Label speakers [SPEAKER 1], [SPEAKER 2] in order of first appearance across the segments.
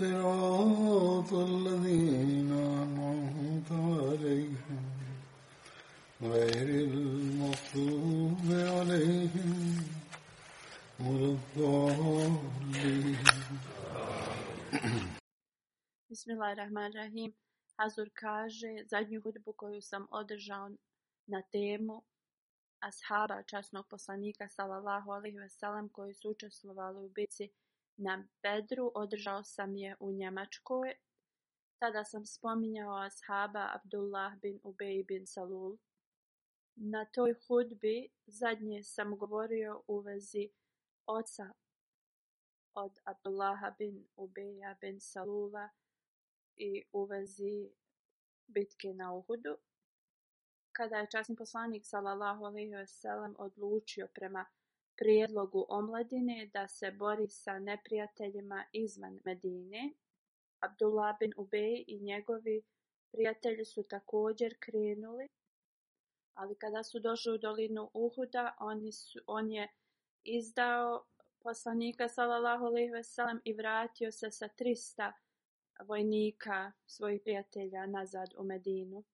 [SPEAKER 1] صراط الذين أنعمت عليهم غير المغضوب عليهم ولا الضالين بسم الله الرحمن الرحيم Hazur kaže, zadnju hudbu koju sam održao na temu ashaba časnog poslanika sallallahu alaihi veselam koji su učestvovali u bici na bedru, održao sam je u Njemačkoj. Tada sam spominjao ashaba Abdullah bin Ubej bin Salul. Na toj hudbi zadnje sam govorio u vezi oca od Abdullaha bin Ubeja bin Salula i u vezi bitke na Uhudu. Kada je časni poslanik s.a.v. odlučio prema prijedlogu omladine da se bori sa neprijateljima izvan Medine. Abdullah bin Ubej i njegovi prijatelji su također krenuli, ali kada su došli u dolinu Uhuda, oni su, on je izdao poslanika veselam, i vratio se sa 300 vojnika svojih prijatelja nazad u Medinu.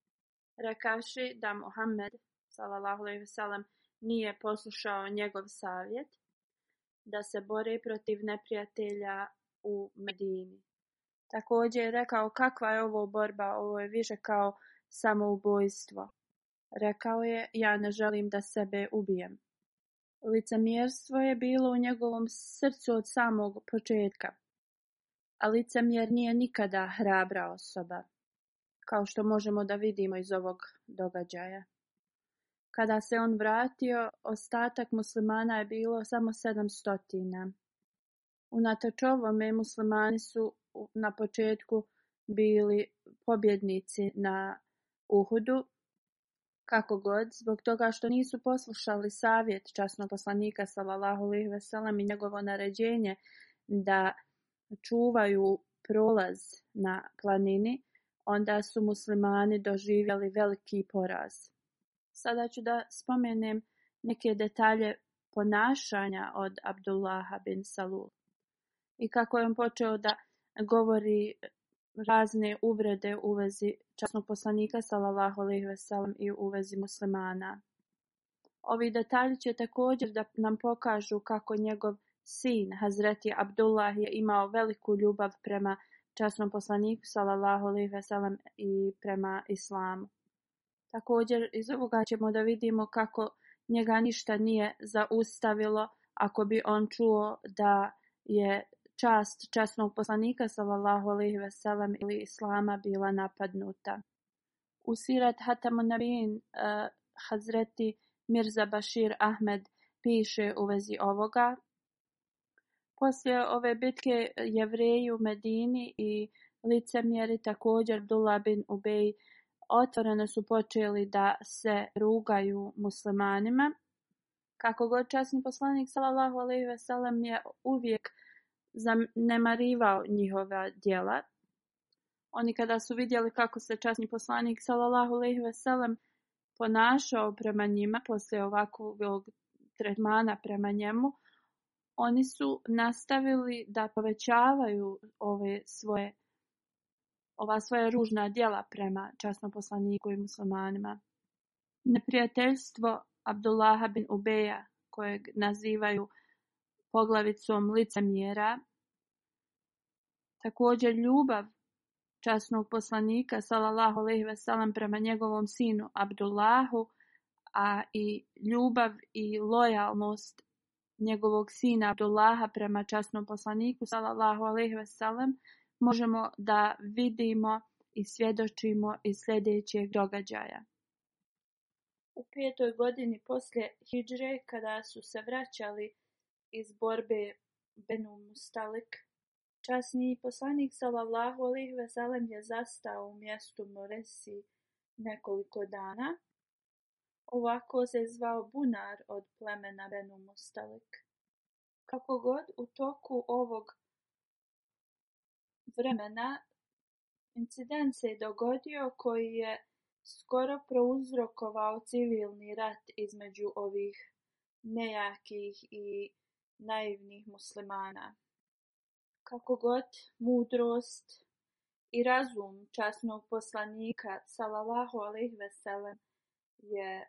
[SPEAKER 1] Rekaši da Muhammed salallahu alaihi ve sellem, nije poslušao njegov savjet da se bore protiv neprijatelja u Medini. Također je rekao kakva je ovo borba, ovo je više kao samoubojstvo. Rekao je ja ne želim da sebe ubijem. Licemjerstvo je bilo u njegovom srcu od samog početka, a licemjer nije nikada hrabra osoba, kao što možemo da vidimo iz ovog događaja. Kada se on vratio, ostatak muslimana je bilo samo 700. Unatač ovome muslimani su na početku bili pobjednici na Uhudu, kako god, zbog toga što nisu poslušali savjet časnog poslanika veselam, i njegovo naređenje da čuvaju prolaz na planini, onda su muslimani doživjeli veliki poraz. Sada ću da spomenem neke detalje ponašanja od Abdullaha bin Salul. I kako je on počeo da govori razne uvrede u vezi časnog poslanika sallallahu alejhi ve sellem i u vezi muslimana. Ovi detalji će također da nam pokažu kako njegov sin Hazreti Abdullah je imao veliku ljubav prema časnom poslaniku sallallahu alejhi ve sellem i prema islamu. Također iz ovoga ćemo da vidimo kako njega ništa nije zaustavilo ako bi on čuo da je čast časnog poslanika sallallahu alejhi ve sellem ili islama bila napadnuta. U Sirat Hatamu Nabin uh, Hazreti Mirza Bashir Ahmed piše u vezi ovoga. Poslije ove bitke jevreji u Medini i licemjeri također Abdullah bin Ubej uh, otvoreno su počeli da se rugaju muslimanima. Kako god časni poslanik sallallahu alejhi ve sellem je uvijek zanemarivao njihova djela. Oni kada su vidjeli kako se časni poslanik sallallahu alejhi ve sellem ponašao prema njima posle ovakvog tretmana prema njemu, oni su nastavili da povećavaju ove svoje djela ova svoja ružna djela prema časnom poslaniku i muslimanima. Neprijateljstvo Abdullaha bin Ubeja, kojeg nazivaju poglavicom licemjera, također ljubav časnog poslanika sallallahu alejhi ve sellem prema njegovom sinu Abdullahu, a i ljubav i lojalnost njegovog sina Abdullaha prema časnom poslaniku sallallahu alejhi ve sellem možemo da vidimo i svjedočimo iz sljedećeg događaja. U petoj godini poslije Hidžre, kada su se vraćali iz borbe Benu Mustalik, časni poslanik Salavlahu Alih Veselem je zastao u mjestu Moresi nekoliko dana. Ovako se zvao Bunar od plemena Benu Mustalik. Kako god u toku ovog vremena incident se dogodio koji je skoro prouzrokovao civilni rat između ovih nejakih i naivnih muslimana. Kako god mudrost i razum časnog poslanika salallahu alejhi ve sellem je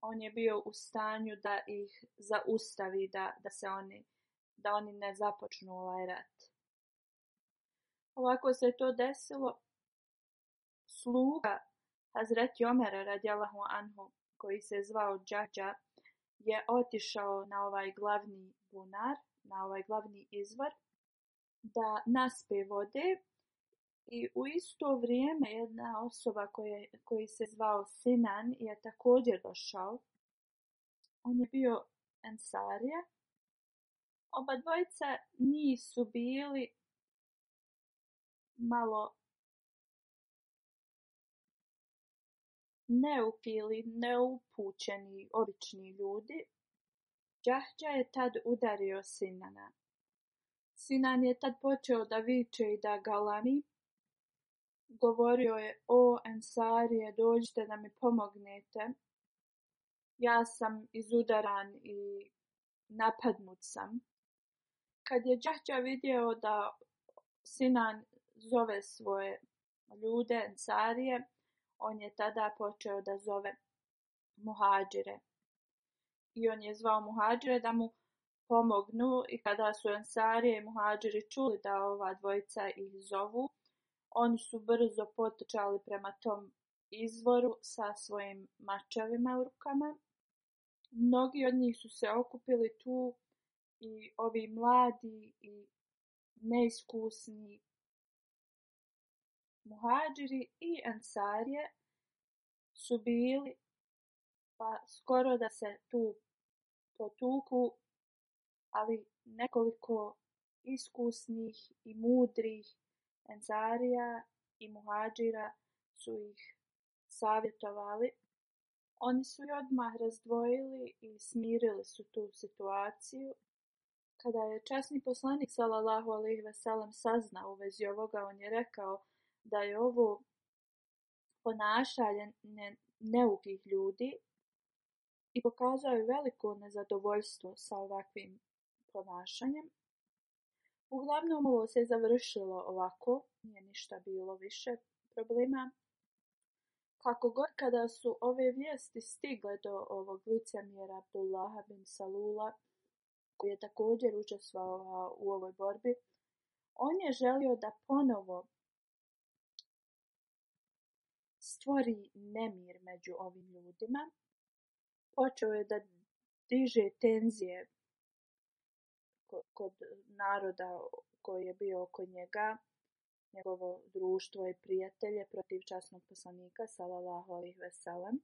[SPEAKER 1] on je bio u stanju da ih zaustavi da da se oni da oni ne započnu ovaj rat. Ovako se to desilo. Sluga Hazreti Omera radijalahu anhu, koji se zvao Džađa, je otišao na ovaj glavni bunar, na ovaj glavni izvor, da naspe vode. I u isto vrijeme jedna osoba koje, koji se zvao Sinan je također došao. On je bio Ensarija. Oba dvojca nisu bili malo neupili, neupućeni, obični ljudi, Džahđa je tad udario Sinana. Sinan je tad počeo da viče i da galami. Govorio je, o Ensarije, dođite da mi pomognete. Ja sam izudaran i napadnut sam. Kad je Džahđa vidio da Sinan zove svoje ljude, ansarije, on je tada počeo da zove muhađire. I on je zvao muhađire da mu pomognu i kada su ansarije i muhađiri čuli da ova dvojica ih zovu, oni su brzo potičali prema tom izvoru sa svojim mačevima u rukama. Mnogi od njih su se okupili tu i ovi mladi i neiskusni muhađiri i ansarije su bili pa skoro da se tu potuku, ali nekoliko iskusnih i mudrih ansarija i muhađira su ih savjetovali. Oni su ih odmah razdvojili i smirili su tu situaciju. Kada je časni poslanik s.a.v. saznao u vezi ovoga, on je rekao da je ovo ponašanje ne, neukih ljudi i pokazao je veliko nezadovoljstvo sa ovakvim ponašanjem. Uglavnom ovo se završilo ovako, nije ništa bilo više problema. Kako god kada su ove vijesti stigle do ovog licemjera Abdullah bin Salula, koji je također učestvao u ovoj borbi, on je želio da ponovo stvori nemir među ovim ljudima. Počeo je da diže tenzije kod naroda koji je bio oko njega, njegovo društvo i prijatelje protiv časnog poslanika, salalahu alih veselam.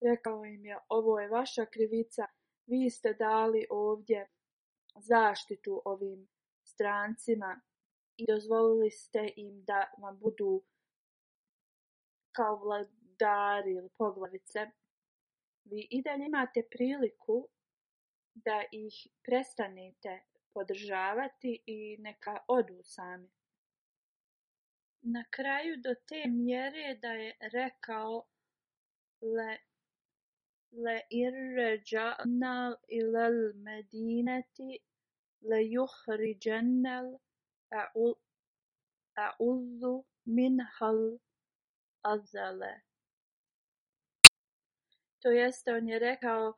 [SPEAKER 1] Rekao im je, ovo je vaša krivica, vi ste dali ovdje zaštitu ovim strancima i dozvolili ste im da vam budu kao vladari ili poglavice, vi i dalje imate priliku da ih prestanete podržavati i neka odu sami. Na kraju do te mjere da je rekao le, le irređanal ilal medineti le juhriđennel a, u, a uzu min hal azale. To jeste, on je rekao,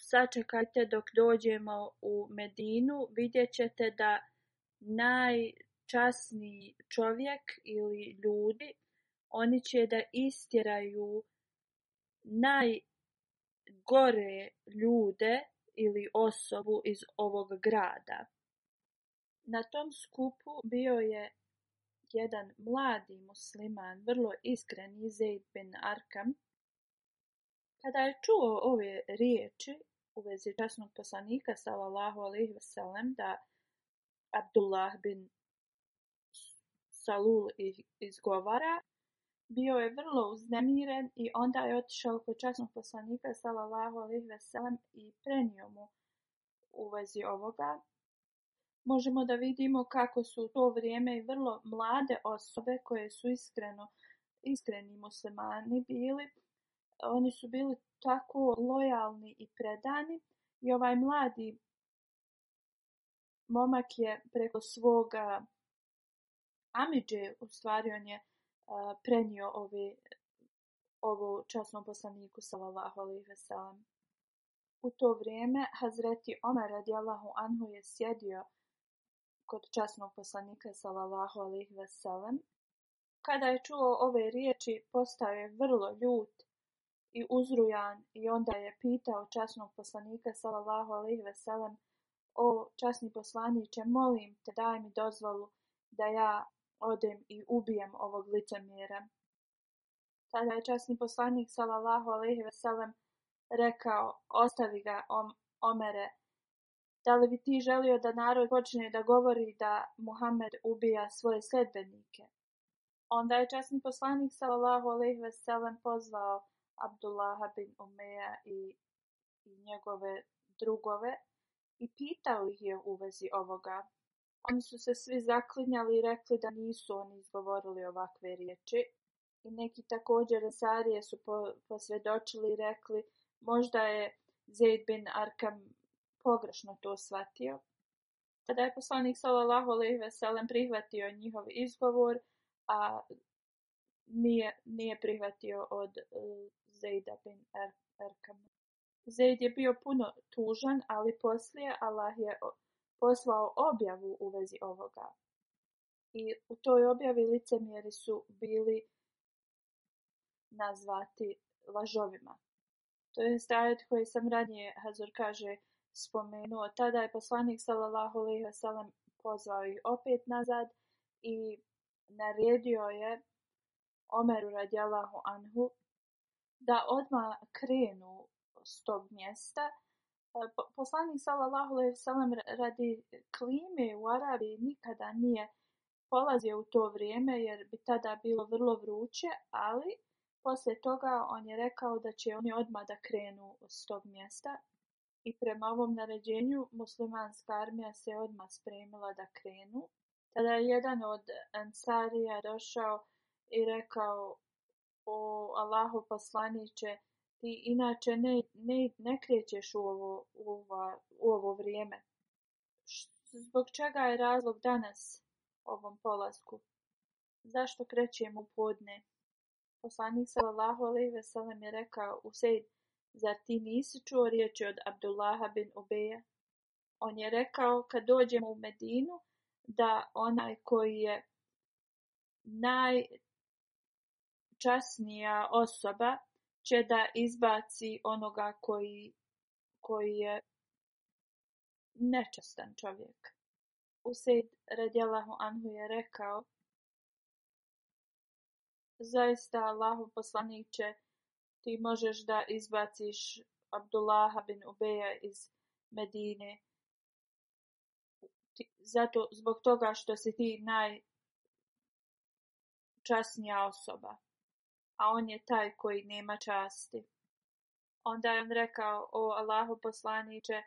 [SPEAKER 1] sačekajte dok dođemo u Medinu, vidjet ćete da najčasni čovjek ili ljudi, oni će da istjeraju najgore ljude ili osobu iz ovog grada. Na tom skupu bio je jedan mladi musliman, vrlo iskren Zaid bin Arkam, kada je čuo ove riječi u vezi časnog poslanika sallallahu alaihi wasallam da Abdullah bin Salul izgovara, bio je vrlo uznemiren i onda je otišao kod časnog poslanika sallallahu alaihi wasallam i prenio mu u vezi ovoga možemo da vidimo kako su u to vrijeme i vrlo mlade osobe koje su iskreno, iskreni muslimani bili. Oni su bili tako lojalni i predani i ovaj mladi momak je preko svoga Amidže, u stvari on je prenio ove, ovo časnom poslaniku sallallahu alaihi wa sallam. U to vrijeme Hazreti Omar radijallahu anhu je sjedio uh, kod časnog poslanika sallallahu alejhi ve sellem kada je čuo ove riječi postao je vrlo ljut i uzrujan i onda je pitao časnog poslanika sallallahu alejhi ve sellem o časni poslanice molim te daj mi dozvolu da ja odem i ubijem ovog licemjera tada je časni poslanik sallallahu alejhi ve sellem rekao ostavi ga om Omere, Da li bi ti želio da narod počne da govori da Muhammed ubija svoje sedbenike? Onda je časni poslanik sallahu alaihi veselem pozvao Abdullaha bin Umeja i, i njegove drugove i pitao ih je u vezi ovoga. Oni su se svi zaklinjali i rekli da nisu oni izgovorili ovakve riječi. I neki također Sarije su po, posvjedočili i rekli možda je Zaid bin Arkam pogrešno to shvatio. Kada je poslanik sallallahu alejhi ve sellem prihvatio njihov izgovor, a nije nije prihvatio od uh, Zejda bin er, Erkam. Zejd je bio puno tužan, ali poslije Allah je poslao objavu u vezi ovoga. I u toj objavi licemjeri su bili nazvati lažovima. To je stajet koji sam ranije, Hazor kaže, uh, spomenuo. Tada je poslanik sallallahu alejhi ve sellem pozvao ih opet nazad i naredio je Omeru radijallahu anhu da odma krenu s tog mjesta. E, poslanik sallallahu alejhi ve sellem radi klime u Arabiji nikada nije polazio u to vrijeme jer bi tada bilo vrlo vruće, ali Poslije toga on je rekao da će oni odmah da krenu s tog mjesta, i prema ovom naređenju muslimanska armija se odma spremila da krenu. Tada je jedan od Ansarija došao i rekao o Allahu poslaniće ti inače ne, ne, ne krećeš u ovo, u ovo, u ovo vrijeme. Š, zbog čega je razlog danas ovom polasku? Zašto krećemo podne? Poslanik sallallahu alejhi ve sellem je rekao: "Usejd, Zar ti nisi čuo riječi od Abdullaha bin Ubeja? On je rekao, kad dođemo u Medinu, da onaj koji je najčasnija osoba će da izbaci onoga koji, koji je nečastan čovjek. Usaid radijalahu anhu je rekao, zaista Allahu poslaniće, ti možeš da izbaciš Abdullaha bin Ubeja iz Medine. Ti, zato, zbog toga što si ti najčasnija osoba. A on je taj koji nema časti. Onda je on rekao, o Allahu poslaniće,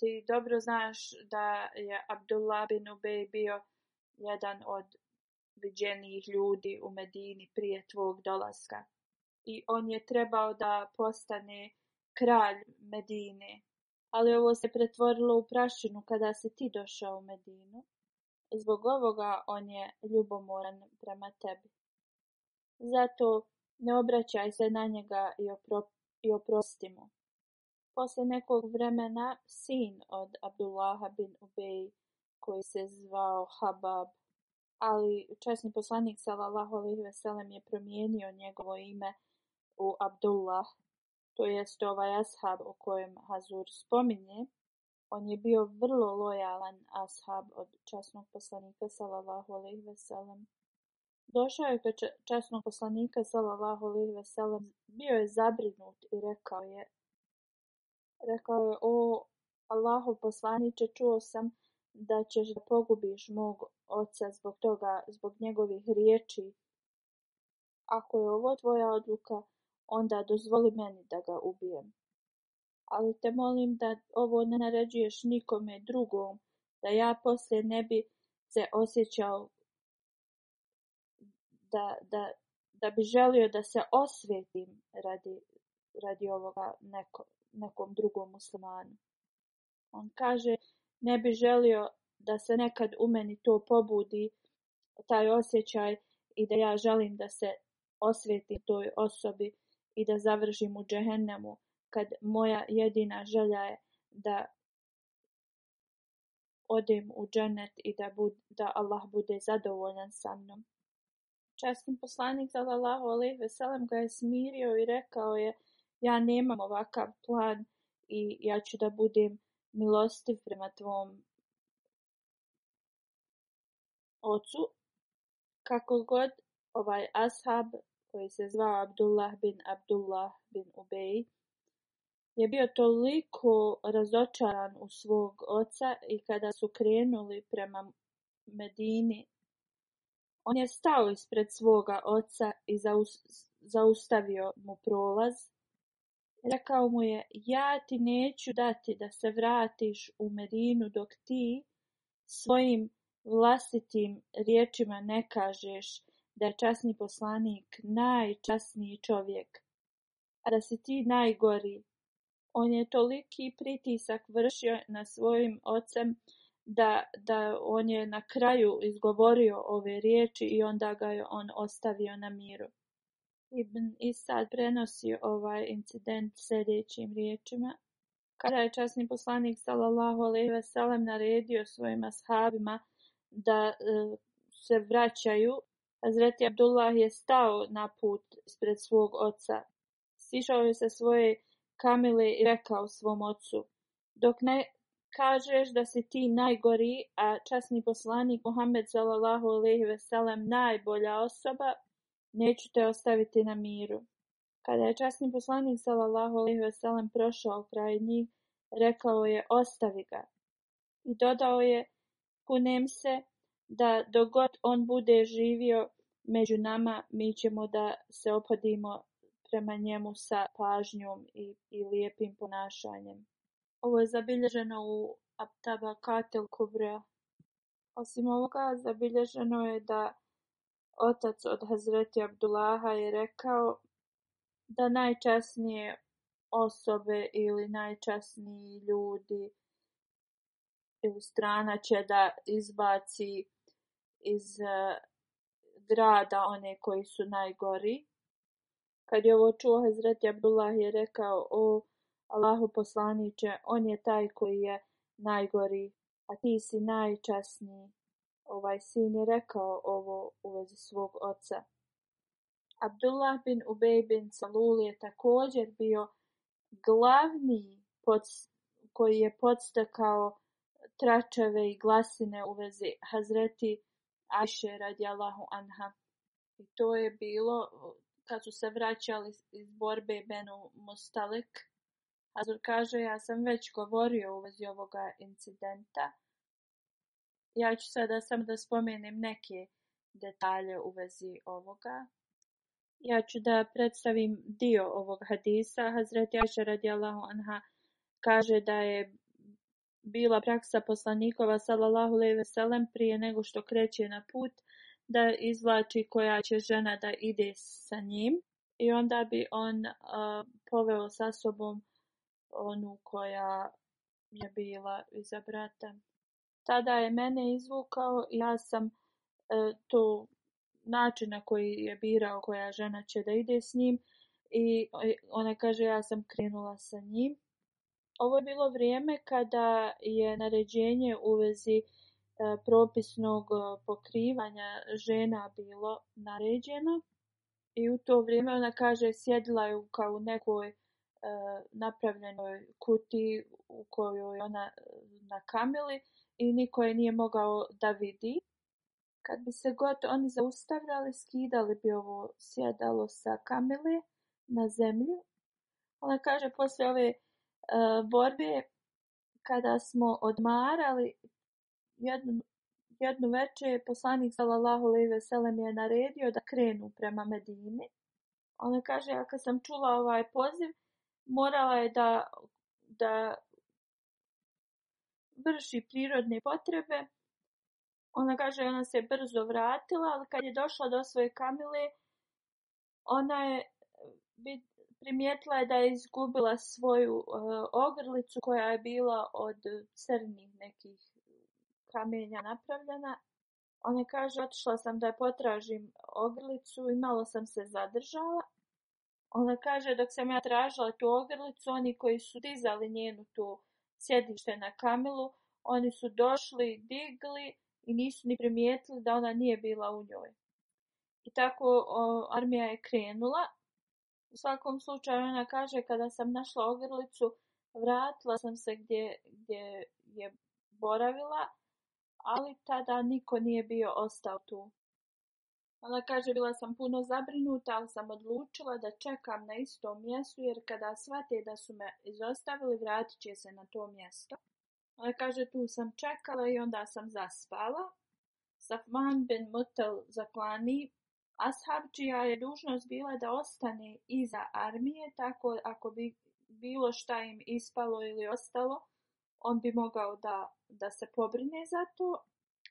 [SPEAKER 1] ti dobro znaš da je Abdullah bin Ubej bio jedan od viđenijih ljudi u Medini prije tvog dolaska i on je trebao da postane kralj Medine. Ali ovo se pretvorilo u prašinu kada se ti došao u Medinu. Zbog ovoga on je ljubomoran prema tebi. Zato ne obraćaj se na njega i, opro i oprosti mu. Posle nekog vremena sin od Abdullaha bin Ubej, koji se zvao Habab, ali časni poslanik s.a.v. je promijenio njegovo ime u Abdullah, to jest ovaj ashab o kojem Hazur spominje, on je bio vrlo lojalan ashab od časnog poslanika sallallahu alejhi ve sellem. Došao je kod časnog poslanika sallallahu alejhi ve sellem, bio je zabrinut i rekao je rekao je o Allahov poslanice, čuo sam da ćeš da pogubiš mog oca zbog toga, zbog njegovih riječi. Ako je ovo tvoja odluka, onda dozvoli meni da ga ubijem. Ali te molim da ovo ne naređuješ nikome drugom, da ja poslije ne bi se osjećao, da, da, da bi želio da se osvetim radi, radi ovoga neko, nekom drugom muslimanu. On kaže, ne bi želio da se nekad u meni to pobudi, taj osjećaj i da ja želim da se osvetim toj osobi, i da završim u džehennemu, kad moja jedina želja je da odem u džennet i da, bud, da Allah bude zadovoljan sa mnom. Častim poslanik sallallahu alejhi ve sellem ga je smirio i rekao je ja nemam ovakav plan i ja ću da budem milostiv prema tvom ocu kako god ovaj ashab koji se zvao Abdullah bin Abdullah bin Ubej, je bio toliko razočaran u svog oca i kada su krenuli prema Medini, on je stao ispred svoga oca i zaustavio mu prolaz. Rekao mu je, ja ti neću dati da se vratiš u Medinu dok ti svojim vlastitim riječima ne kažeš da je časni poslanik najčasniji čovjek, a da si ti najgori. On je toliki pritisak vršio na svojim ocem da, da on je na kraju izgovorio ove riječi i onda ga je on ostavio na miru. Ibn Isad prenosi ovaj incident sljedećim riječima. Kada je časni poslanik sallallahu alejhi ve sellem naredio svojim ashabima da e, se vraćaju Hazreti Abdullah je stao na put spred svog oca. Sišao je sa svoje kamile i rekao svom ocu, dok ne kažeš da si ti najgori, a časni poslanik Muhammed s.a.v. najbolja osoba, neću te ostaviti na miru. Kada je časni poslanik s.a.v. prošao kraj njih, rekao je, ostavi ga. I dodao je, kunem se, da dogod on bude živio među nama, mi ćemo da se opodimo prema njemu sa pažnjom i, i lijepim ponašanjem. Ovo je zabilježeno u Aptaba Katel Kubra. Osim ovoga, zabilježeno je da otac od Hazreti Abdullaha je rekao da najčasnije osobe ili najčasniji ljudi ili strana će da izbaci učinjenje iz eh, grada one koji su najgori. Kad je ovo čuo, Hazreti Abdullah je rekao o Allahu poslaniće, on je taj koji je najgori, a ti si najčasniji. Ovaj sin je rekao ovo u vezi svog oca. Abdullah bin Ubej bin Salul je također bio glavni pod, koji je podstakao tračave i glasine u vezi Hazreti Abdullah Aše radijallahu anha. I to je bilo kad su se vraćali iz borbe Benu Mustalik. Hazur kaže, ja sam već govorio u vezi ovoga incidenta. Ja ću sada sam da spomenem neke detalje u vezi ovoga. Ja ću da predstavim dio ovog hadisa. Hazreti Aše radijallahu anha kaže da je bila praksa poslanikova sallallahu alejhi ve sellem prije nego što kreće na put da izvlači koja će žena da ide sa njim i onda bi on uh, poveo sa sobom onu koja je bila iza brata. Tada je mene izvukao i ja sam uh, to način na koji je birao koja žena će da ide s njim i e, ona kaže ja sam krenula sa njim ovo je bilo vrijeme kada je naređenje u vezi e, propisnog e, pokrivanja žena bilo naređeno i u to vrijeme ona kaže sjedila je kao u nekoj e, napravljenoj kuti u kojoj je ona nakamili i niko je nije mogao da vidi. Kad bi se god oni zaustavljali, skidali bi ovo sjedalo sa kamile na zemlju. Ona kaže, posle ove uh, Eh, borbe kada smo odmarali jednu, jednu večer poslanik sallallahu alejhi ve sellem je naredio da krenu prema Medini. Ona kaže ja kad sam čula ovaj poziv morala je da da vrši prirodne potrebe. Ona kaže ona se brzo vratila, ali kad je došla do svoje kamile ona je vid, primijetila je da je izgubila svoju uh, ogrlicu koja je bila od crnih nekih kamenja napravljena. Ona kaže, otišla sam da je potražim ogrlicu i malo sam se zadržala. Ona kaže, dok sam ja tražila tu ogrlicu, oni koji su dizali njenu tu sjedište na kamilu, oni su došli, digli i nisu ni primijetili da ona nije bila u njoj. I tako o, armija je krenula U svakom slučaju ona kaže kada sam našla ogrlicu, vratila sam se gdje, gdje je boravila, ali tada niko nije bio ostao tu. Ona kaže bila sam puno zabrinuta, ali sam odlučila da čekam na istom mjestu jer kada svate da su me izostavili, vratit će se na to mjesto. Ona kaže tu sam čekala i onda sam zaspala. Safman bin Mutel zaklani Ashab čija je dužnost bila da ostane iza armije, tako ako bi bilo šta im ispalo ili ostalo, on bi mogao da, da se pobrine za to.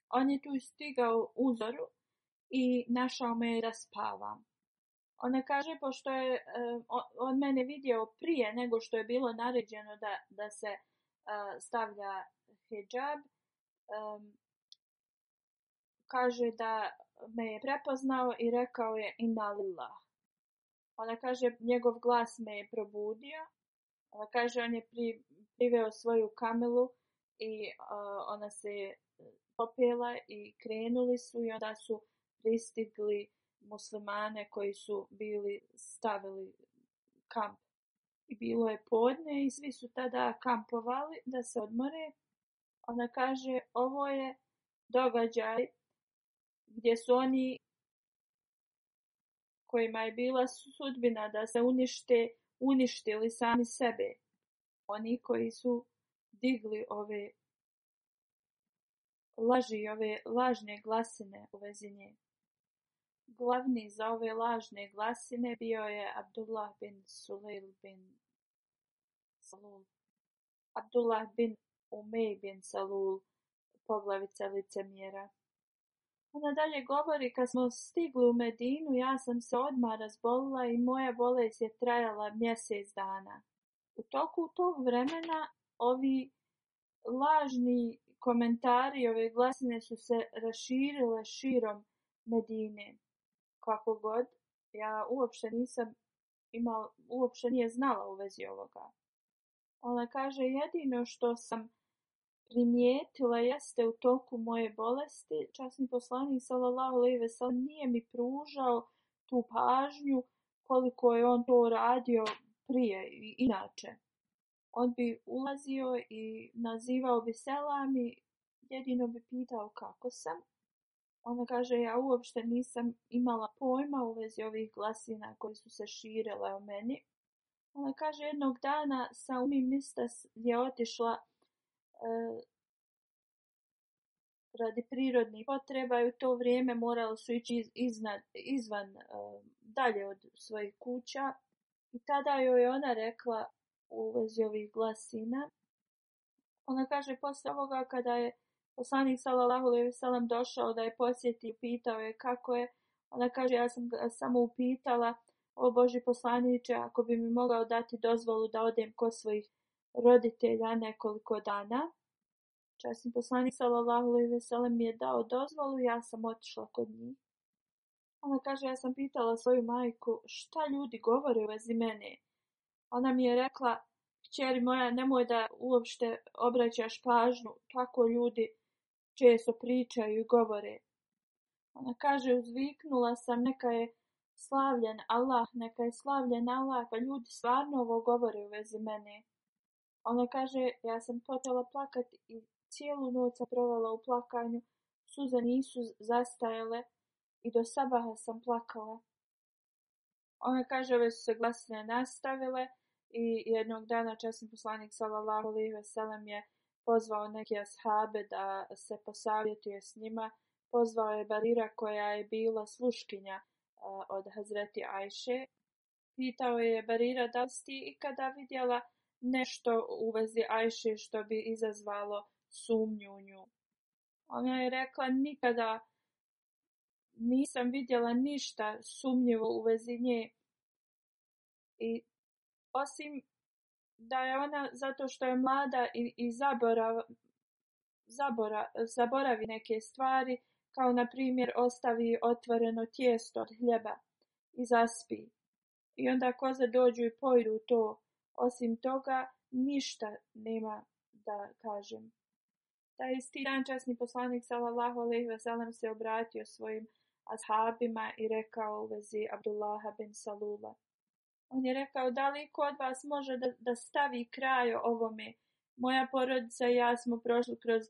[SPEAKER 1] On je tu stigao uzoru i našao me da spavam. Ona kaže, pošto je e, on mene vidio prije nego što je bilo naređeno da, da se e, stavlja hijab, e, kaže da me je prepoznao i rekao je inalillah. Ona kaže, njegov glas me je probudio. Ona kaže, on je pri, priveo svoju kamelu i uh, ona se e, popjela i krenuli su i onda su pristigli muslimane koji su bili stavili kamp. I bilo je podne i svi su tada kampovali da se odmore. Ona kaže, ovo je događaj gdje su oni kojima je bila sudbina da se unište, uništili sami sebe. Oni koji su digli ove laži ove lažne glasine u vezinje. Glavni za ove lažne glasine bio je Abdullah bin Sulejl bin Salul. Abdullah bin Umej bin Salul, poglavica licemjera. Ona dalje govori, kad smo stigli u Medinu, ja sam se odmah razbolila i moja bolest je trajala mjesec dana. U toku tog vremena, ovi lažni komentari, ove glasine su se raširile širom Medine. Kako god, ja uopšte nisam imala, uopšte nije znala u vezi ovoga. Ona kaže, jedino što sam primijetila jeste u toku moje bolesti, časni poslanik sallallahu alejhi ve sellem nije mi pružao tu pažnju koliko je on to radio prije i inače. On bi ulazio i nazivao bi selami, jedino bi pitao kako sam. Ona kaže, ja uopšte nisam imala pojma u vezi ovih glasina koji su se širele o meni. Ona kaže, jednog dana sa umim mista je otišla E, radi prirodnih potreba i u to vrijeme morali su ići iz, iznad, izvan e, dalje od svojih kuća. I tada joj je ona rekla u vezi ovih glasina. Ona kaže posle ovoga kada je poslanik Salalahu Levi Salam došao da je posjeti i pitao je kako je. Ona kaže ja sam ga samo upitala o Boži poslaniće ako bi mi mogao dati dozvolu da odem kod svojih roditelja nekoliko dana. Časni poslanik sallallahu alejhi ve sellem mi je dao dozvolu, ja sam otišla kod njih. Ona kaže, ja sam pitala svoju majku šta ljudi govore o vezi mene. Ona mi je rekla, kćeri moja, nemoj da uopšte obraćaš pažnju, tako ljudi često pričaju i govore. Ona kaže, uzviknula sam, neka je slavljen Allah, neka je slavljen Allah, pa ljudi stvarno ovo govore u vezi mene. Ona kaže, ja sam počela plakat i cijelu noć provala u plakanju, suze nisu zastajale i do sabaha sam plakala. Ona kaže, ove su se glasine nastavile i jednog dana časni poslanik sallallahu alaihi ve sellem je pozvao neke ashabe da se posavjetuje s njima. Pozvao je Barira koja je bila sluškinja od Hazreti Ajše. Pitao je Barira da li ste ikada vidjela sallallahu nešto u vezi Ajše što bi izazvalo sumnju nju. Ona je rekla nikada nisam vidjela ništa sumnjivo u vezi nje. I osim da je ona zato što je mlada i, i zaborav, zabora, zaboravi neke stvari, kao na primjer ostavi otvoreno tijesto od hljeba i zaspi. I onda koze dođu i pojdu to. Osim toga, ništa nema da kažem. Taj isti dan časni poslanik sallallahu alejhi ve sellem se obratio svojim ashabima i rekao u vezi Abdullaha bin Salula. On je rekao, da li kod vas može da, da stavi kraj ovome? Moja porodica i ja smo prošli kroz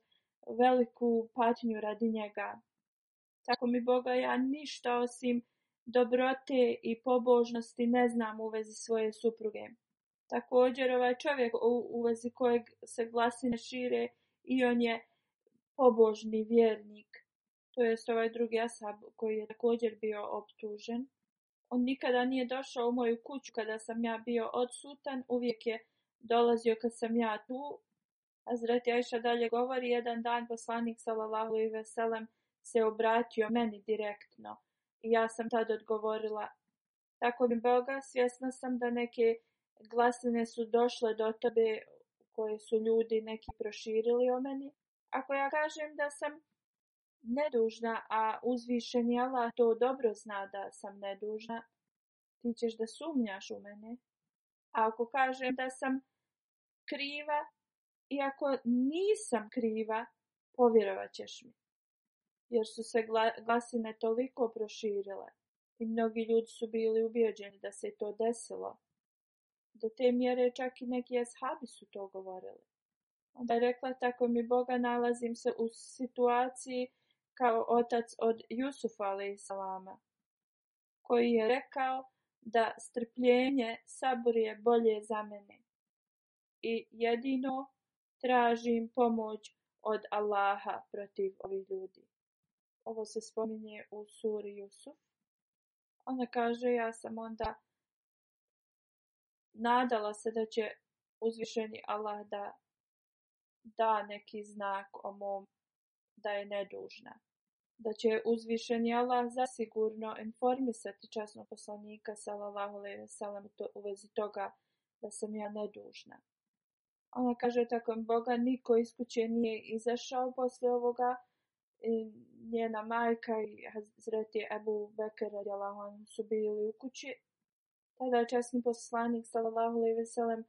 [SPEAKER 1] veliku patnju radi njega. Tako mi Boga, ja ništa osim dobrote i pobožnosti ne znam u vezi svoje supruge. Također ovaj čovjek u, u vezi kojeg se glasine šire i on je pobožni vjernik. To je ovaj drugi asab koji je također bio optužen. On nikada nije došao u moju kuću kada sam ja bio odsutan. Uvijek je dolazio kad sam ja tu. A zreti Ajša dalje govori, jedan dan poslanik Salalahu i Veselem se obratio meni direktno. I ja sam tad odgovorila, tako mi Boga, svjesna sam da neke glasine su došle do tebe koje su ljudi neki proširili o meni. Ako ja kažem da sam nedužna, a uzvišeni Allah to dobro zna da sam nedužna, ti ćeš da sumnjaš u mene. A ako kažem da sam kriva, i ako nisam kriva, povjerovat ćeš mi. Jer su se glasine toliko proširile i mnogi ljudi su bili ubijeđeni da se to desilo. Do te mjere čak i neki ashabi su to govorili. Onda je rekla, tako mi Boga nalazim se u situaciji kao otac od Jusufa alaihissalama, koji je rekao da strpljenje sabor je bolje za mene i jedino tražim pomoć od Allaha protiv ovih ljudi. Ovo se spominje u suri Jusuf. Ona kaže, ja sam onda nadala se da će uzvišeni Allah da da neki znak o mom da je nedužna. Da će uzvišeni Allah zasigurno informisati časnog poslanika sallallahu alejhi ve sellem to u vezi toga da sam ja nedužna. Ona kaže tako Boga niko iz kuće nije izašao posle ovoga I njena majka i Hazreti Ebu Bekara su bili u kući tada je časni poslanik sallallahu alejhi ve sellem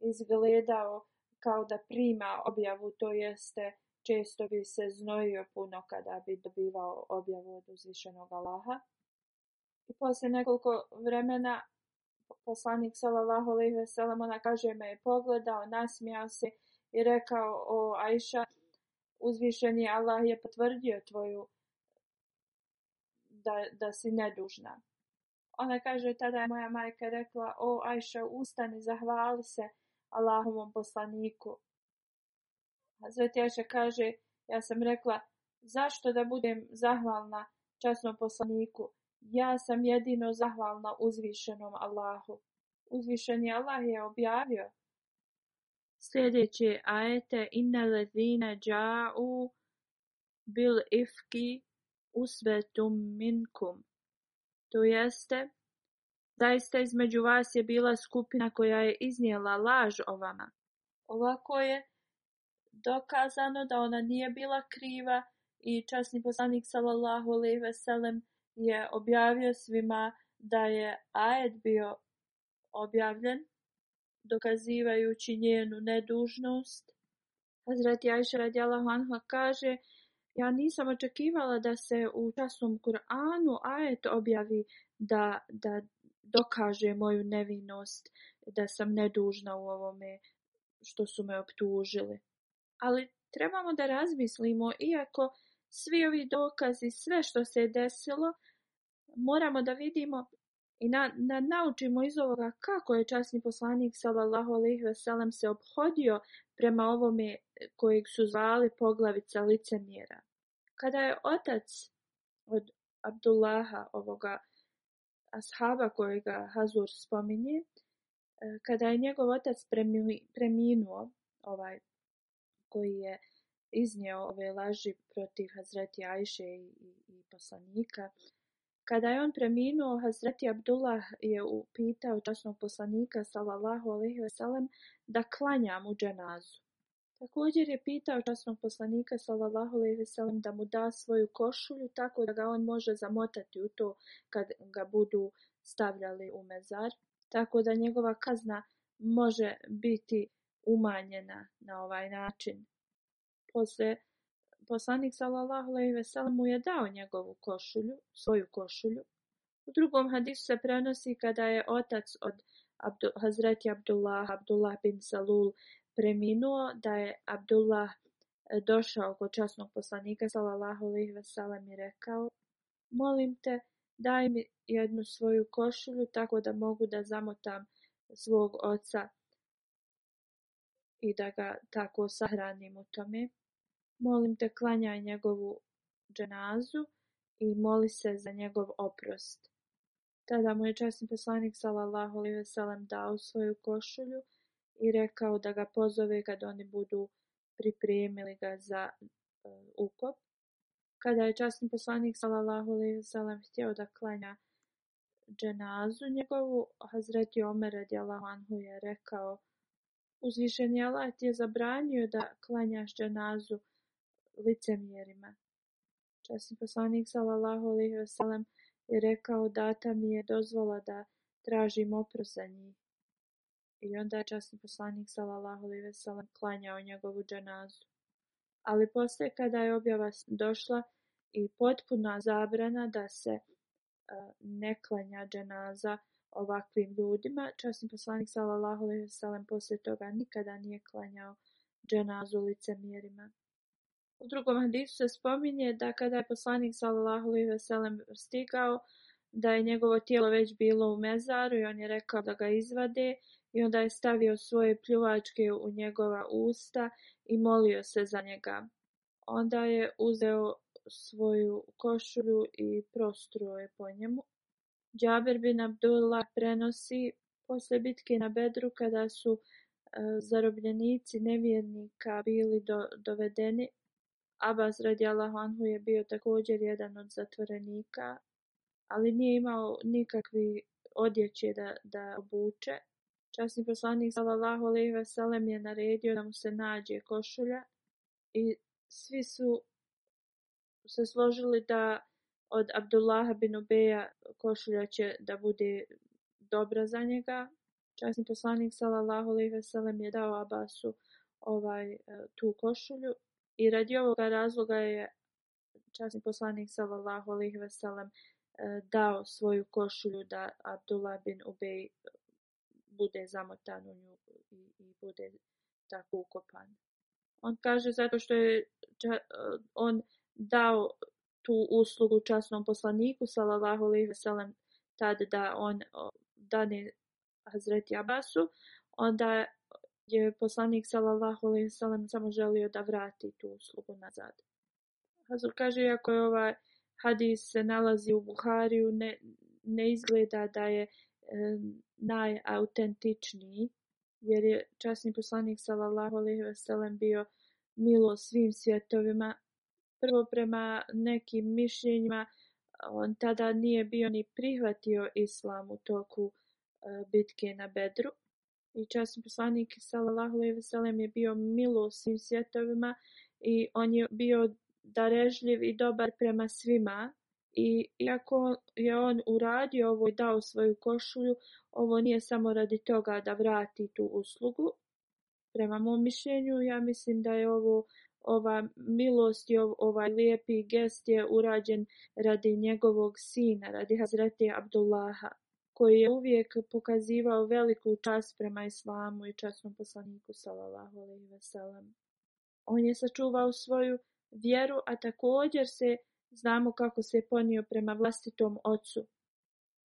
[SPEAKER 1] izgledao kao da prima objavu to jeste često bi se znojio puno kada bi dobivao objavu od uzvišenog Allaha i posle nekoliko vremena poslanik sallallahu alejhi ve sellem ona kaže me je pogledao nasmijao se i rekao o Ajša uzvišeni Allah je potvrdio tvoju da, da si nedužna Ona kaže, tada je moja majka rekla, o Ajša, ustani, zahvali se Allahomom poslaniku. A Zveti Ajša kaže, ja sam rekla, zašto da budem zahvalna časnom poslaniku? Ja sam jedino zahvalna uzvišenom Allahu. Uzvišeni Allah je objavio. Sljedeći ajete, inna lezina dža'u bil ifki usvetum minkum to jeste, zaista između vas je bila skupina koja je iznijela laž o vama. Ovako je dokazano da ona nije bila kriva i časni poslanik sallallahu alejhi ve sellem je objavio svima da je ajet bio objavljen dokazivajući njenu nedužnost. Hazreti Ajša radijallahu anha kaže: Ja nisam očekivala da se u časom Kur'anu ajet objavi da, da dokaže moju nevinost, da sam nedužna u ovome što su me optužili. Ali trebamo da razmislimo, iako svi ovi dokazi, sve što se je desilo, moramo da vidimo i na, na, naučimo iz ovoga kako je časni poslanik s.a.v. se obhodio prema ovome kojeg su zvali poglavica licemjera. Kada je otac od Abdullaha, ovoga ashaba kojega Hazur spominje, e, kada je njegov otac preminuo, ovaj koji je iznio ove laži protiv Hazreti Ajše i poslanika, Kada je on preminuo, Hazreti Abdullah je upitao časnog poslanika sallallahu alaihi ve sellem da klanja mu dženazu. Također je pitao časnog poslanika sallallahu alaihi ve sellem da mu da svoju košulju tako da ga on može zamotati u to kad ga budu stavljali u mezar, tako da njegova kazna može biti umanjena na ovaj način. Posle poslanik s.a.v. mu je dao njegovu košulju, svoju košulju. U drugom hadisu se prenosi kada je otac od Abdu, Hazreti Abdullah, Abdullah bin Salul, preminuo, da je Abdullah e, došao kod časnog poslanika s.a.v. i rekao, molim te, daj mi jednu svoju košulju tako da mogu da zamotam svog oca i da ga tako sahranim u tome molim te klanjaj njegovu dženazu i moli se za njegov oprost. Tada mu je časni poslanik sallallahu alaihi ve sellem dao svoju košulju i rekao da ga pozove kad oni budu pripremili ga za e, ukop. Kada je časni poslanik sallallahu alaihi ve sellem htio da klanja dženazu njegovu, Hazreti Omer radijallahu anhu je rekao: "Uzvišeni Allah ti je zabranio da klanjaš dženazu" licemjerima. Časni poslanik sallallahu alejhi ve sellem je rekao data mi je dozvola da tražim oprost za njih. I onda je časni poslanik sallallahu alejhi ve sellem klanjao njegovu dženazu. Ali posle kada je objava došla i potpuna zabrana da se uh, ne klanja dženaza ovakvim ljudima, časni poslanik sallallahu alejhi ve sellem posle toga nikada nije klanjao dženazu licemjerima. mjerima. U drugom hadisu se spominje da kada je poslanik sallallahu alejhi ve sellem stigao da je njegovo tijelo već bilo u mezaru i on je rekao da ga izvade i onda je stavio svoje pljuvačke u njegova usta i molio se za njega. Onda je uzeo svoju košulju i prostruo je po njemu. Džaber bin Abdullah prenosi posle bitke na Bedru kada su e, zarobljenici nevjernika bili do, dovedeni Abbas radijallahu anhu je bio također jedan od zatvorenika, ali nije imao nikakvi odjeće da, da obuče. Časni poslanik sallallahu alejhi ve sellem je naredio da mu se nađe košulja i svi su se složili da od Abdullah bin Ubeja košulja će da bude dobra za njega. Časni poslanik sallallahu alejhi ve sellem je dao Abasu ovaj eh, tu košulju I radi ovoga razloga je časni poslanik sallallahu alejhi ve sellem e, dao svoju košulju da Abdullah bin Ubay bude zamotan u nju i, i bude tako ukopan. On kaže zato što je ča, e, on dao tu uslugu časnom poslaniku sallallahu alejhi ve sellem tad da on dane Hazreti Abasu, onda je poslanik sallallahu alejhi ve sellem samo želio da vrati tu uslugu nazad. Hazur kaže ako je ovaj hadis se nalazi u Buhariju ne ne izgleda da je e, najautentičniji jer je časni poslanik sallallahu alejhi ve sellem bio milo svim svjetovima prvo prema nekim mišljenjima on tada nije bio ni prihvatio islam u toku e, bitke na Bedru i časni poslanik sallallahu alejhi ve sellem je bio milos svim svjetovima i on je bio darežljiv i dobar prema svima i iako je on uradio ovo i dao svoju košulju ovo nije samo radi toga da vrati tu uslugu prema mom mišljenju ja mislim da je ovo ova milost i ovaj lijepi gest je urađen radi njegovog sina radi Hazreti Abdullaha koji je uvijek pokazivao veliku čast prema islamu i časnom poslaniku sallallahu alejhi ve sellem. On je sačuvao svoju vjeru, a također se znamo kako se ponio prema vlastitom ocu.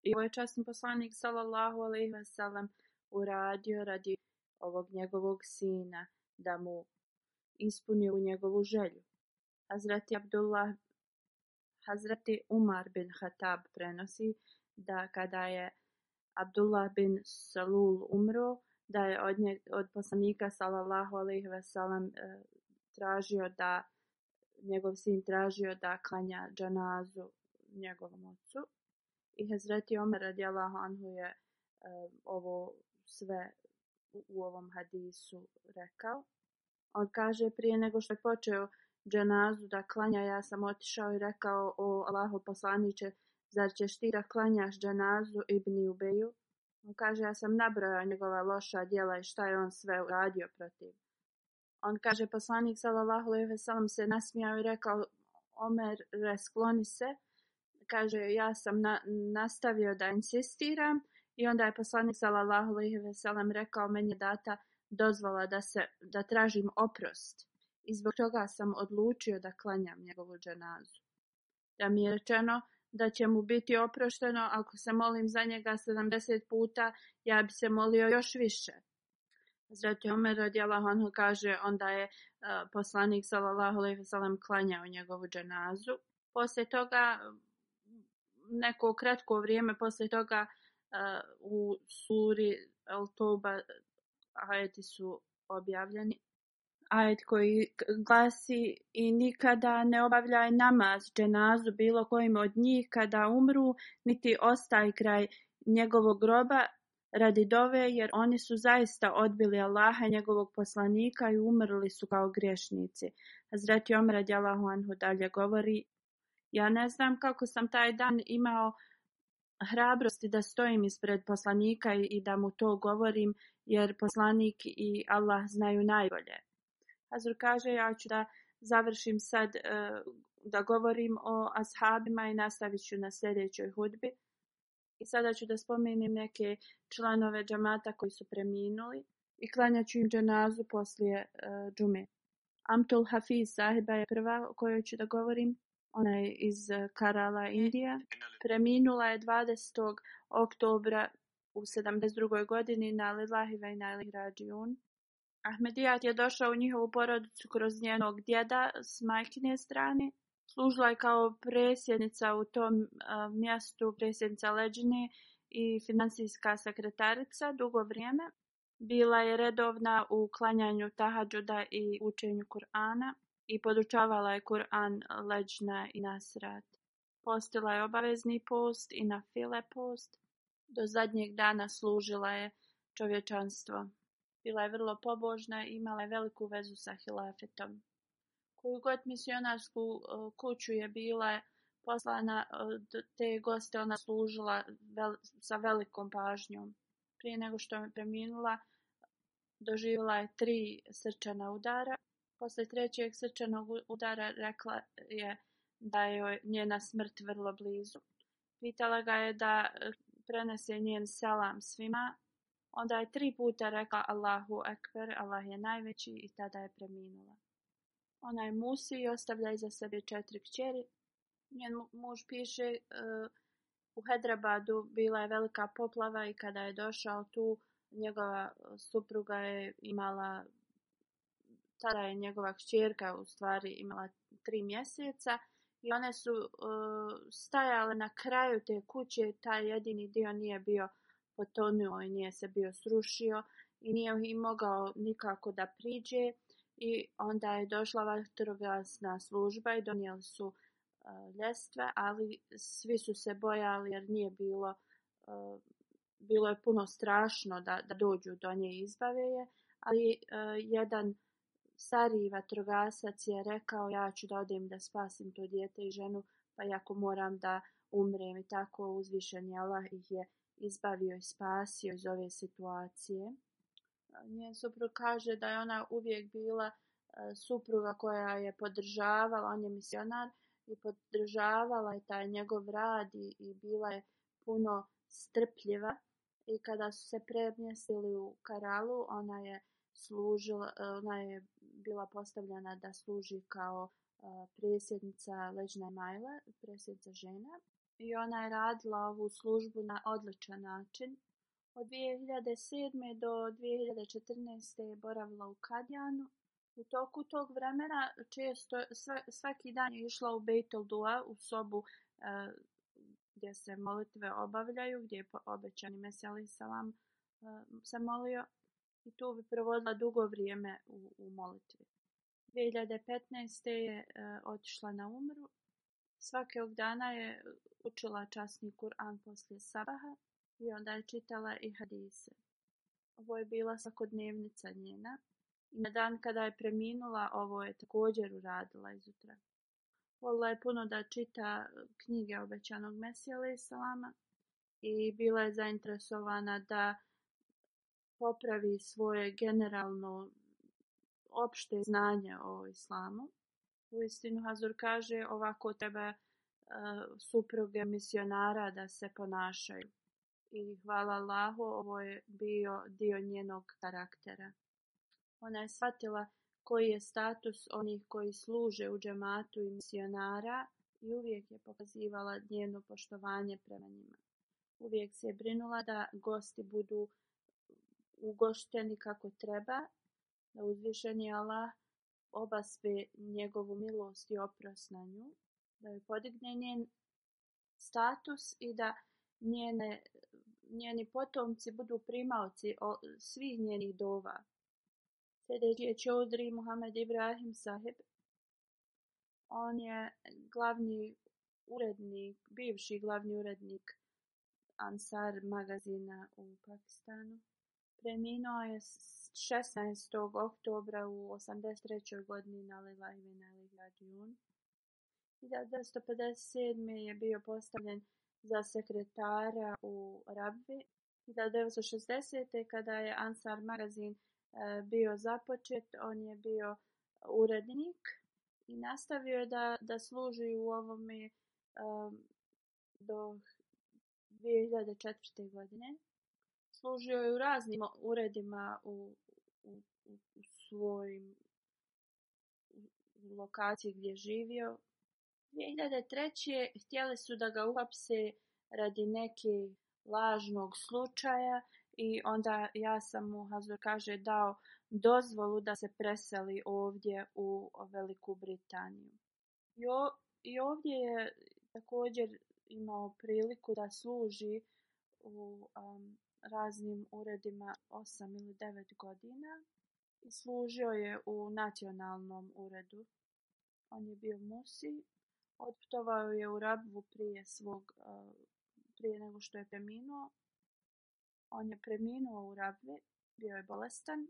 [SPEAKER 1] I ovaj časni poslanik sallallahu alejhi ve sellem uradio radi ovog njegovog sina da mu ispunio u njegovu želju. Hazreti Abdullah Hazreti Umar bin Hatab prenosi da kada je Abdullah bin Salul umro, da je od, nje, od poslanika sallallahu alaihi wasallam e, tražio da, njegov sin tražio da klanja džanazu njegovom ocu. I Hazreti Omer radijalahu anhu je e, ovo sve u, u ovom hadisu rekao. On kaže prije nego što je počeo džanazu da klanja, ja sam otišao i rekao o Allaho poslaniće, zar ćeš ti da klanjaš džanazu Ibni Ubeju? On kaže, ja sam nabrojao njegova loša djela i šta je on sve uradio protiv. On kaže, poslanik sallallahu alaihi ve sellem se nasmijao i rekao, Omer, reskloni se. Kaže, ja sam na, nastavio da insistiram. I onda je poslanik sallallahu alaihi ve sellem rekao, meni data dozvola da se da tražim oprost. I zbog toga sam odlučio da klanjam njegovu džanazu. Da mi je rečeno, da će mu biti oprošteno ako se molim za njega 70 puta, ja bi se molio još više. Zreti Omer radijalahu anhu kaže, onda je uh, poslanik sallallahu alaihi sallam klanjao njegovu dženazu. Poslije toga, neko kratko vrijeme poslije toga uh, u suri Al-Toba ajeti su objavljeni, ajet koji glasi i nikada ne obavljaj namaz dženazu bilo kojim od njih kada umru, niti ostaj kraj njegovog groba radi dove, jer oni su zaista odbili Allaha njegovog poslanika i umrli su kao griješnici. Hazreti Omrad Jalahuanhu dalje govori, ja ne znam kako sam taj dan imao hrabrosti da stojim ispred poslanika i da mu to govorim, jer poslanik i Allah znaju najbolje. Azur kaže ja ću da završim sad e, da govorim o ashabima i nastavit ću na sljedećoj hudbi. I sada ću da spomenim neke članove džamata koji su preminuli i klanjat ću im džanazu poslije e, džume. Amtul Hafiz sahiba je prva o kojoj ću da govorim. Ona je iz e, Karala, Indija. Preminula je 20. oktobra u 72. godini na Lillahi Vajna Ili Rađiun. Ahmedijat je došao u njihovu porodicu kroz njenog djeda s majkine strane. Služila je kao presjednica u tom uh, mjestu, presjednica Leđine i financijska sekretarica dugo vrijeme. Bila je redovna u klanjanju tahadžuda i učenju Kur'ana i podučavala je Kur'an, Leđina i Nasrat. Postila je obavezni post i na file post. Do zadnjeg dana služila je čovječanstvo bila je vrlo pobožna i imala je veliku vezu sa hilafetom. Koju god misionarsku e, kuću je bila poslana, e, te goste ona služila vel, sa velikom pažnjom. Prije nego što je preminula, doživjela je tri srčana udara. Posle trećeg srčanog udara rekla je da je njena smrt vrlo blizu. Pitala ga je da e, prenese njen selam svima, Onda je tri puta rekla Allahu Ekber, Allah je najveći i tada je preminula. Ona je musi i ostavlja iza sebe četiri kćeri. Njen muž piše uh, u Hedrabadu bila je velika poplava i kada je došao tu njegova supruga je imala, tada je njegova kćerka u stvari imala tri mjeseca. I one su uh, stajale na kraju te kuće, taj jedini dio nije bio uh, potonio i nije se bio srušio i nije mogao nikako da priđe. I onda je došla vatrogasna služba i donijeli su uh, ljestve, ali svi su se bojali jer nije bilo, uh, bilo je puno strašno da, da dođu do nje i izbave je. Ali uh, jedan stariji vatrogasac je rekao ja ću da odem da spasim to djete i ženu pa jako moram da umrem i tako uzvišen je Allah ih je izbavio i spasio iz ove situacije. Njen suprug kaže da je ona uvijek bila e, supruga koja je podržavala, on je misionar, i podržavala je taj njegov rad i, i bila je puno strpljiva. I kada su se premjestili u Karalu, ona je služila, e, ona je bila postavljena da služi kao uh, predsjednica Leđna Majla, predsjednica žena i ona je radila ovu službu na odličan način. Od 2007. do 2014. je boravila u Kadjanu. U toku tog vremena često svaki dan je išla u Beytel Dua, u sobu e, gdje se molitve obavljaju, gdje je obećani Mesjali Salam e, se molio. I tu bi provodila dugo vrijeme u, u molitvi. 2015. je e, otišla na umru Svakog dana je učila časni Kur'an poslije sabaha i onda je čitala i hadise. Ovo je bila svakodnevnica njena i na dan kada je preminula, ovo je također uradila izutra. Volila je puno da čita knjige obećanog Mesija Salama i bila je zainteresovana da popravi svoje generalno opšte znanje o islamu. U istinu Hazur kaže ovako treba uh, eh, supruge misionara da se ponašaju. I hvala Allahu, ovo je bio dio njenog karaktera. Ona je shvatila koji je status onih koji služe u džematu i misionara i uvijek je pokazivala njeno poštovanje prema njima. Uvijek se je brinula da gosti budu ugošteni kako treba, da uzvišeni Allah obaspe njegovu milost i oprost na nju, da joj podigne njen status i da njene, njeni potomci budu primalci svih njenih dova. Sljedeći je Čudri Muhammed Ibrahim Saheb. On je glavni urednik, bivši glavni urednik Ansar magazina u Pakistanu preminuo je 16. oktobra u 83. godini na Lilahive na Ligadijun. 1957. je bio postavljen za sekretara u Rabvi. 1960. kada je Ansar magazin e, bio započet, on je bio urednik i nastavio je da, da služi u ovome um, do 2004. godine služio je u raznim uredima u, u, u, u svojim lokaciji gdje živio. 2003. htjeli su da ga uhapse radi neke lažnog slučaja i onda ja sam mu, Hazor kaže, dao dozvolu da se preseli ovdje u Veliku Britaniju. I, o, i ovdje je također imao priliku da služi u um, raznim uredima 8 ili 9 godina i služio je u nacionalnom uredu. On je bio Musi, otputovao je u rabvu prije svog prije nego što je preminuo. On je preminuo u rabvi, bio je bolestan.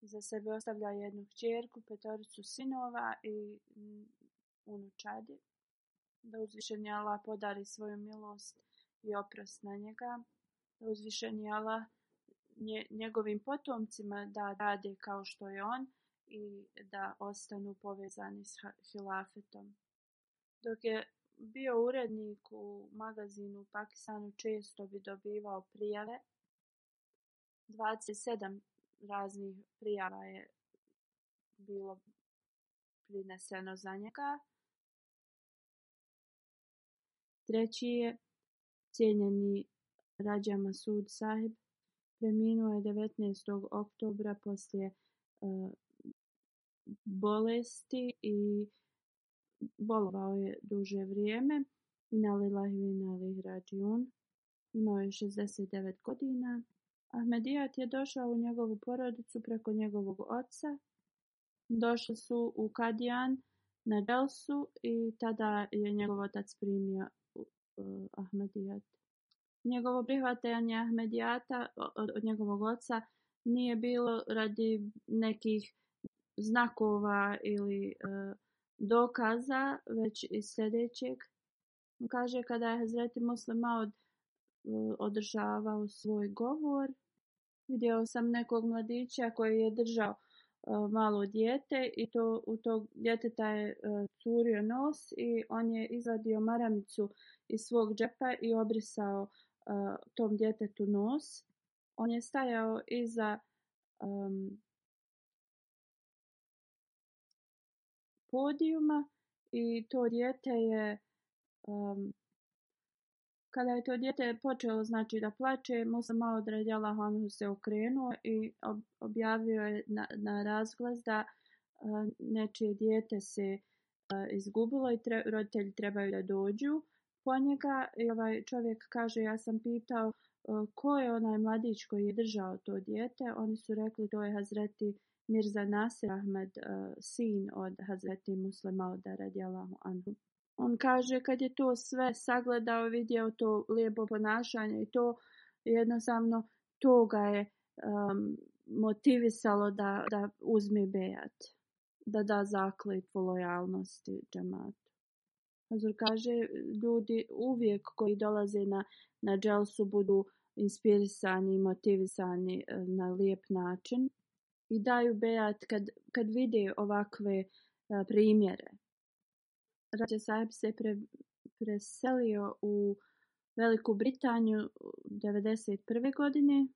[SPEAKER 1] Za sebe ostavlja jednu čerku, petoricu sinova i unučadi. Da uzvišenja Allah podari svoju milost i oprost na njega da uzvišeni Allah nje, njegovim potomcima da rade kao što je on i da ostanu povezani s hilafetom. Dok je bio urednik u magazinu u Pakistanu, često bi dobivao prijave. 27 raznih prijava je bilo prineseno za njega. Treći je cijenjeni Rađa Masud Saheb preminuo je 19. oktobra poslije uh, bolesti i bolovao je duže vrijeme. Inali lahvi inali rađijun. Imao je 69 godina. Ahmedijat je došao u njegovu porodicu preko njegovog oca. Došli su u Kadijan na Delsu i tada je njegov otac primio uh, Ahmedijat njegovo prihvatanje Ahmedijata od, od njegovog oca nije bilo radi nekih znakova ili e, dokaza, već iz sljedećeg. Kaže kada je Hazreti Muslima od, e, održavao svoj govor, vidio sam nekog mladića koji je držao e, malo djete i to u tog djeteta je uh, curio nos i on je izvadio maramicu iz svog džepa i obrisao uh, uh, tom djetetu nos. On je stajao iza um, podijuma i to djete je, um, kada je to djete počelo znači da plače, Musa Maudred Jalahanu se okrenuo i objavio je na, na razglas da uh, nečije djete se e, izgubilo i tre, roditelji trebaju da dođu uh, po njega i ovaj čovjek kaže ja sam pitao e, ko je onaj mladić koji je držao to dijete oni su rekli to je Hazreti Mirza Nasir Ahmed e, sin od Hazreti Muslima od radijalahu anhu on kaže kad je to sve sagledao vidio to lijepo ponašanje i to jednostavno to ga je um, motivisalo da, da uzme bejat da da zaklip u lojalnosti džemat Azur kaže, ljudi uvijek koji dolaze na, na dželsu budu inspirisani i motivisani e, na lijep način i daju bejat kad, kad vide ovakve a, e, primjere. Rađe Saeb se pre, preselio u Veliku Britaniju 1991. godine,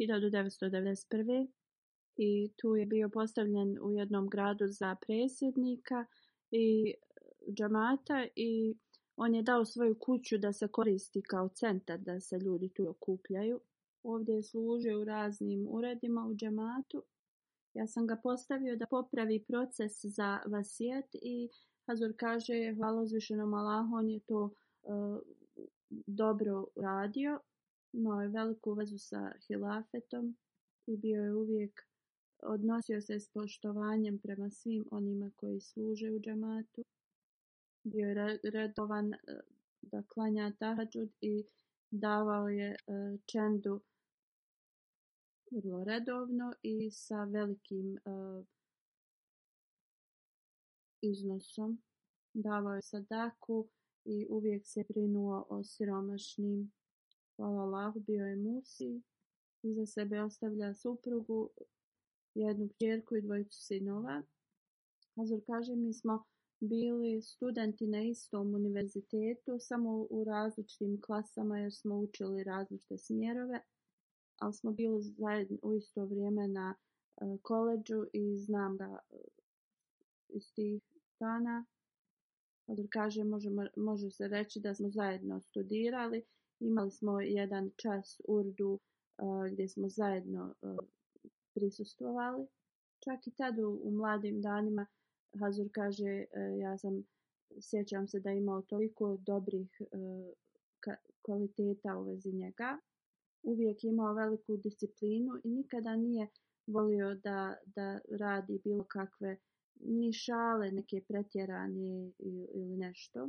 [SPEAKER 1] 1991. I tu je bio postavljen u jednom gradu za presjednika i džamata i on je dao svoju kuću da se koristi kao centar da se ljudi tu okupljaju. Ovdje je služio u raznim uredima u džamatu. Ja sam ga postavio da popravi proces za vasijet i Hazur kaže hvala uzvišenom Allahu, on je to e, dobro radio. Imao je veliku vezu sa hilafetom i bio je uvijek odnosio se s poštovanjem prema svim onima koji služe u džamatu bio je redovan e, da klanja tahadžud i davao je e, čendu vrlo redovno i sa velikim e, iznosom. Davao je sadaku i uvijek se brinuo o siromašnim. Hvala Allah, bio je Musi i za sebe ostavlja suprugu, jednu kjerku i dvojicu sinova. Hazur kaže, mi smo uh, bili studenti na istom univerzitetu, samo u različitim klasama jer smo učili različite smjerove, ali smo bili zajedno u isto vrijeme na e, koleđu i znam da e, iz tih dana, kada pa kaže, možemo, može se reći da smo zajedno studirali, imali smo jedan čas urdu e, gdje smo zajedno prisustvovali. Čak i tad u, u mladim danima uh, Hazur kaže e, ja sam sjećam se da imao toliko dobrih e, kvaliteta u vezi njega. Uvijek imao veliku disciplinu i nikada nije volio da, da radi bilo kakve ni šale, neke pretjerane ili nešto.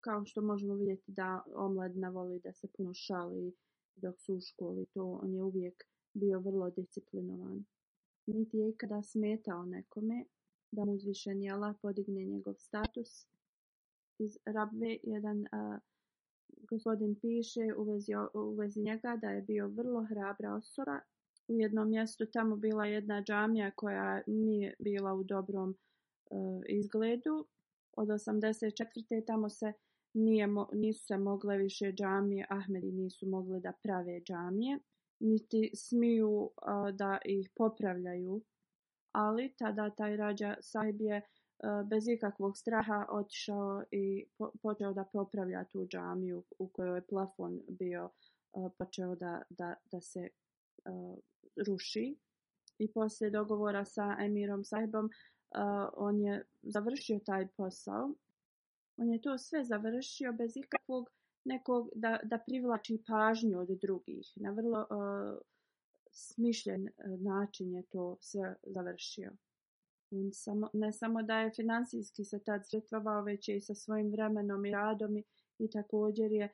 [SPEAKER 1] Kao što možemo vidjeti da omladna voli da se puno šali dok su u školi. To on je uvijek bio vrlo disciplinovan. Niti je ikada smetao nekome, da mu uzvišen je Allah podigne njegov status. Iz Rabbe jedan a, gospodin piše u vezi, u vezi njega da je bio vrlo hrabra osoba. U jednom mjestu tamo bila jedna džamija koja nije bila u dobrom a, e, izgledu. Od 84. tamo se nije mo, nisu se mogle više džamije, Ahmedi nisu mogle da prave džamije, niti smiju a, da ih popravljaju ali tada taj rađa sahib je e, bez ikakvog straha otišao i počeo da popravlja tu džamiju u kojoj je plafon bio e, počeo da, da, da se e, ruši. I poslije dogovora sa Emirom sahibom on je završio taj posao. On je to sve završio bez ikakvog nekog da, da privlači pažnju od drugih. Na vrlo uh, smišljen e, način je to sve završio. On samo, ne samo da je financijski se tad zretvovao, već je i sa svojim vremenom i radom i, i također je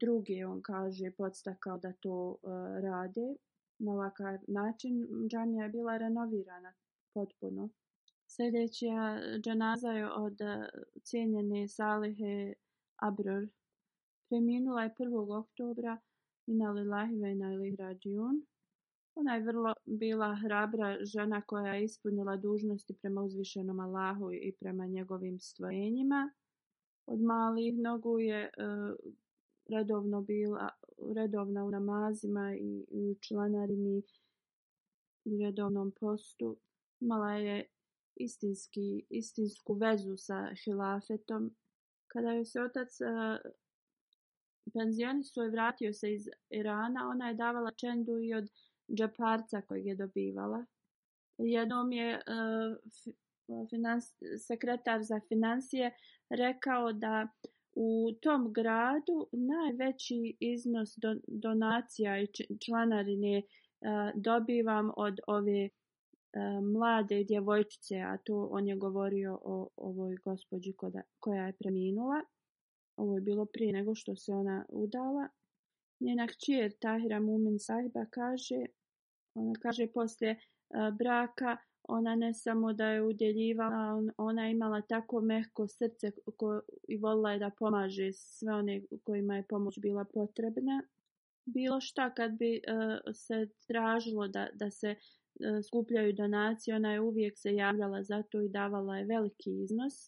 [SPEAKER 1] drugi, on kaže, podstakao da to uh, rade. Na ovakav način džanija je bila renovirana potpuno. Sljedeća džanaza je od uh, cijenjene Salihe Abror. Preminula je 1. oktobra i na Lilahive i na Lihrađijun. Ona je vrlo bila hrabra žena koja je ispunila dužnosti prema uzvišenom Allahu i prema njegovim stvojenjima. Od malih nogu je uh, redovno bila redovna u namazima i u članarini i redovnom postu. Mala je istinski, istinsku vezu sa hilafetom. Kada joj se otac uh, e, penzionistu je vratio se iz Irana, ona je davala čendu i od uh, džeparca kojeg je dobivala. Jednom je uh, finans, sekretar za financije rekao da u tom gradu najveći iznos do, donacija i članarine uh, dobivam od ove uh, mlade djevojčice, a to on je govorio o ovoj gospođi koda, koja je preminula. Ovo je bilo prije nego što se ona udala njena kćer Tahira Mumin Sahiba kaže, ona kaže poslije e, braka, ona ne samo da je udjeljivala, ona je imala tako mehko srce ko, i volila je da pomaže sve one kojima je pomoć bila potrebna. Bilo šta kad bi uh, se tražilo da, da se uh, skupljaju donacije, ona je uvijek se javljala za to i davala je veliki iznos.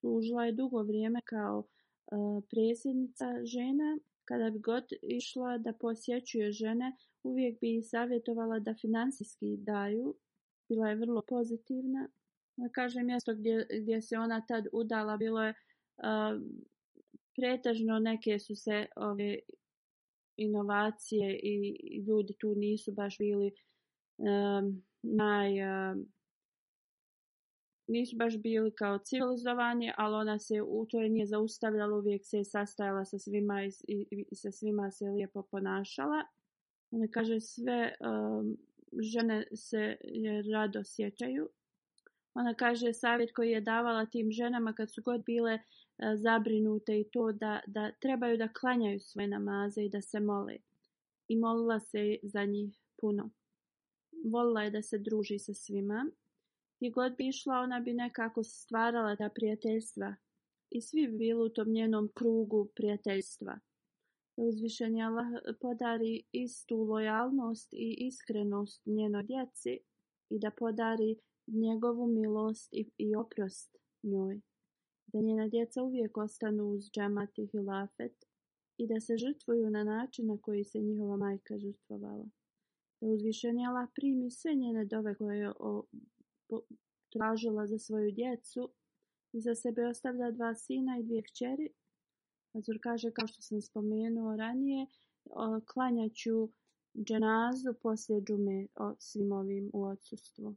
[SPEAKER 1] Služila je dugo vrijeme kao uh, predsjednica žena Kada bi god išla da posjećuje žene, uvijek bi savjetovala da financijski daju. Bila je vrlo pozitivna. Kaže, mjesto gdje, gdje se ona tad udala, bilo je uh, pretežno neke su se ove inovacije i, i ljudi tu nisu baš bili uh, naj... Uh, nisu baš bili kao civilizovanje, ali ona se u toj nije zaustavljala, uvijek se je sastajala sa svima i, i, i sa svima se lijepo ponašala. Ona kaže sve um, žene se rado sjećaju. Ona kaže savjet koji je davala tim ženama kad su god bile uh, zabrinute i to da, da trebaju da klanjaju svoje namaze i da se mole. I molila se za njih puno. Volila je da se druži sa svima. Gdje god bi išla, ona bi nekako stvarala ta prijateljstva. I svi bi bili u tom njenom krugu prijateljstva. Uzvišen je Allah podari istu lojalnost i iskrenost njenoj djeci i da podari njegovu milost i, i oprost njoj. Da njena djeca uvijek ostanu uz džamat i hilafet i da se žrtvuju na način na koji se njihova majka žrtvovala. Da uzvišen je Allah primi sve njene dove koje je o tražila za svoju djecu i za sebe ostavlja dva sina i dvije kćeri. Azur kaže, kao što sam spomenuo ranije, klanjaću dženazu poslije džume svim ovim u odsustvu.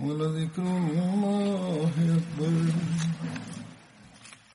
[SPEAKER 1] ولذكر الله أكبر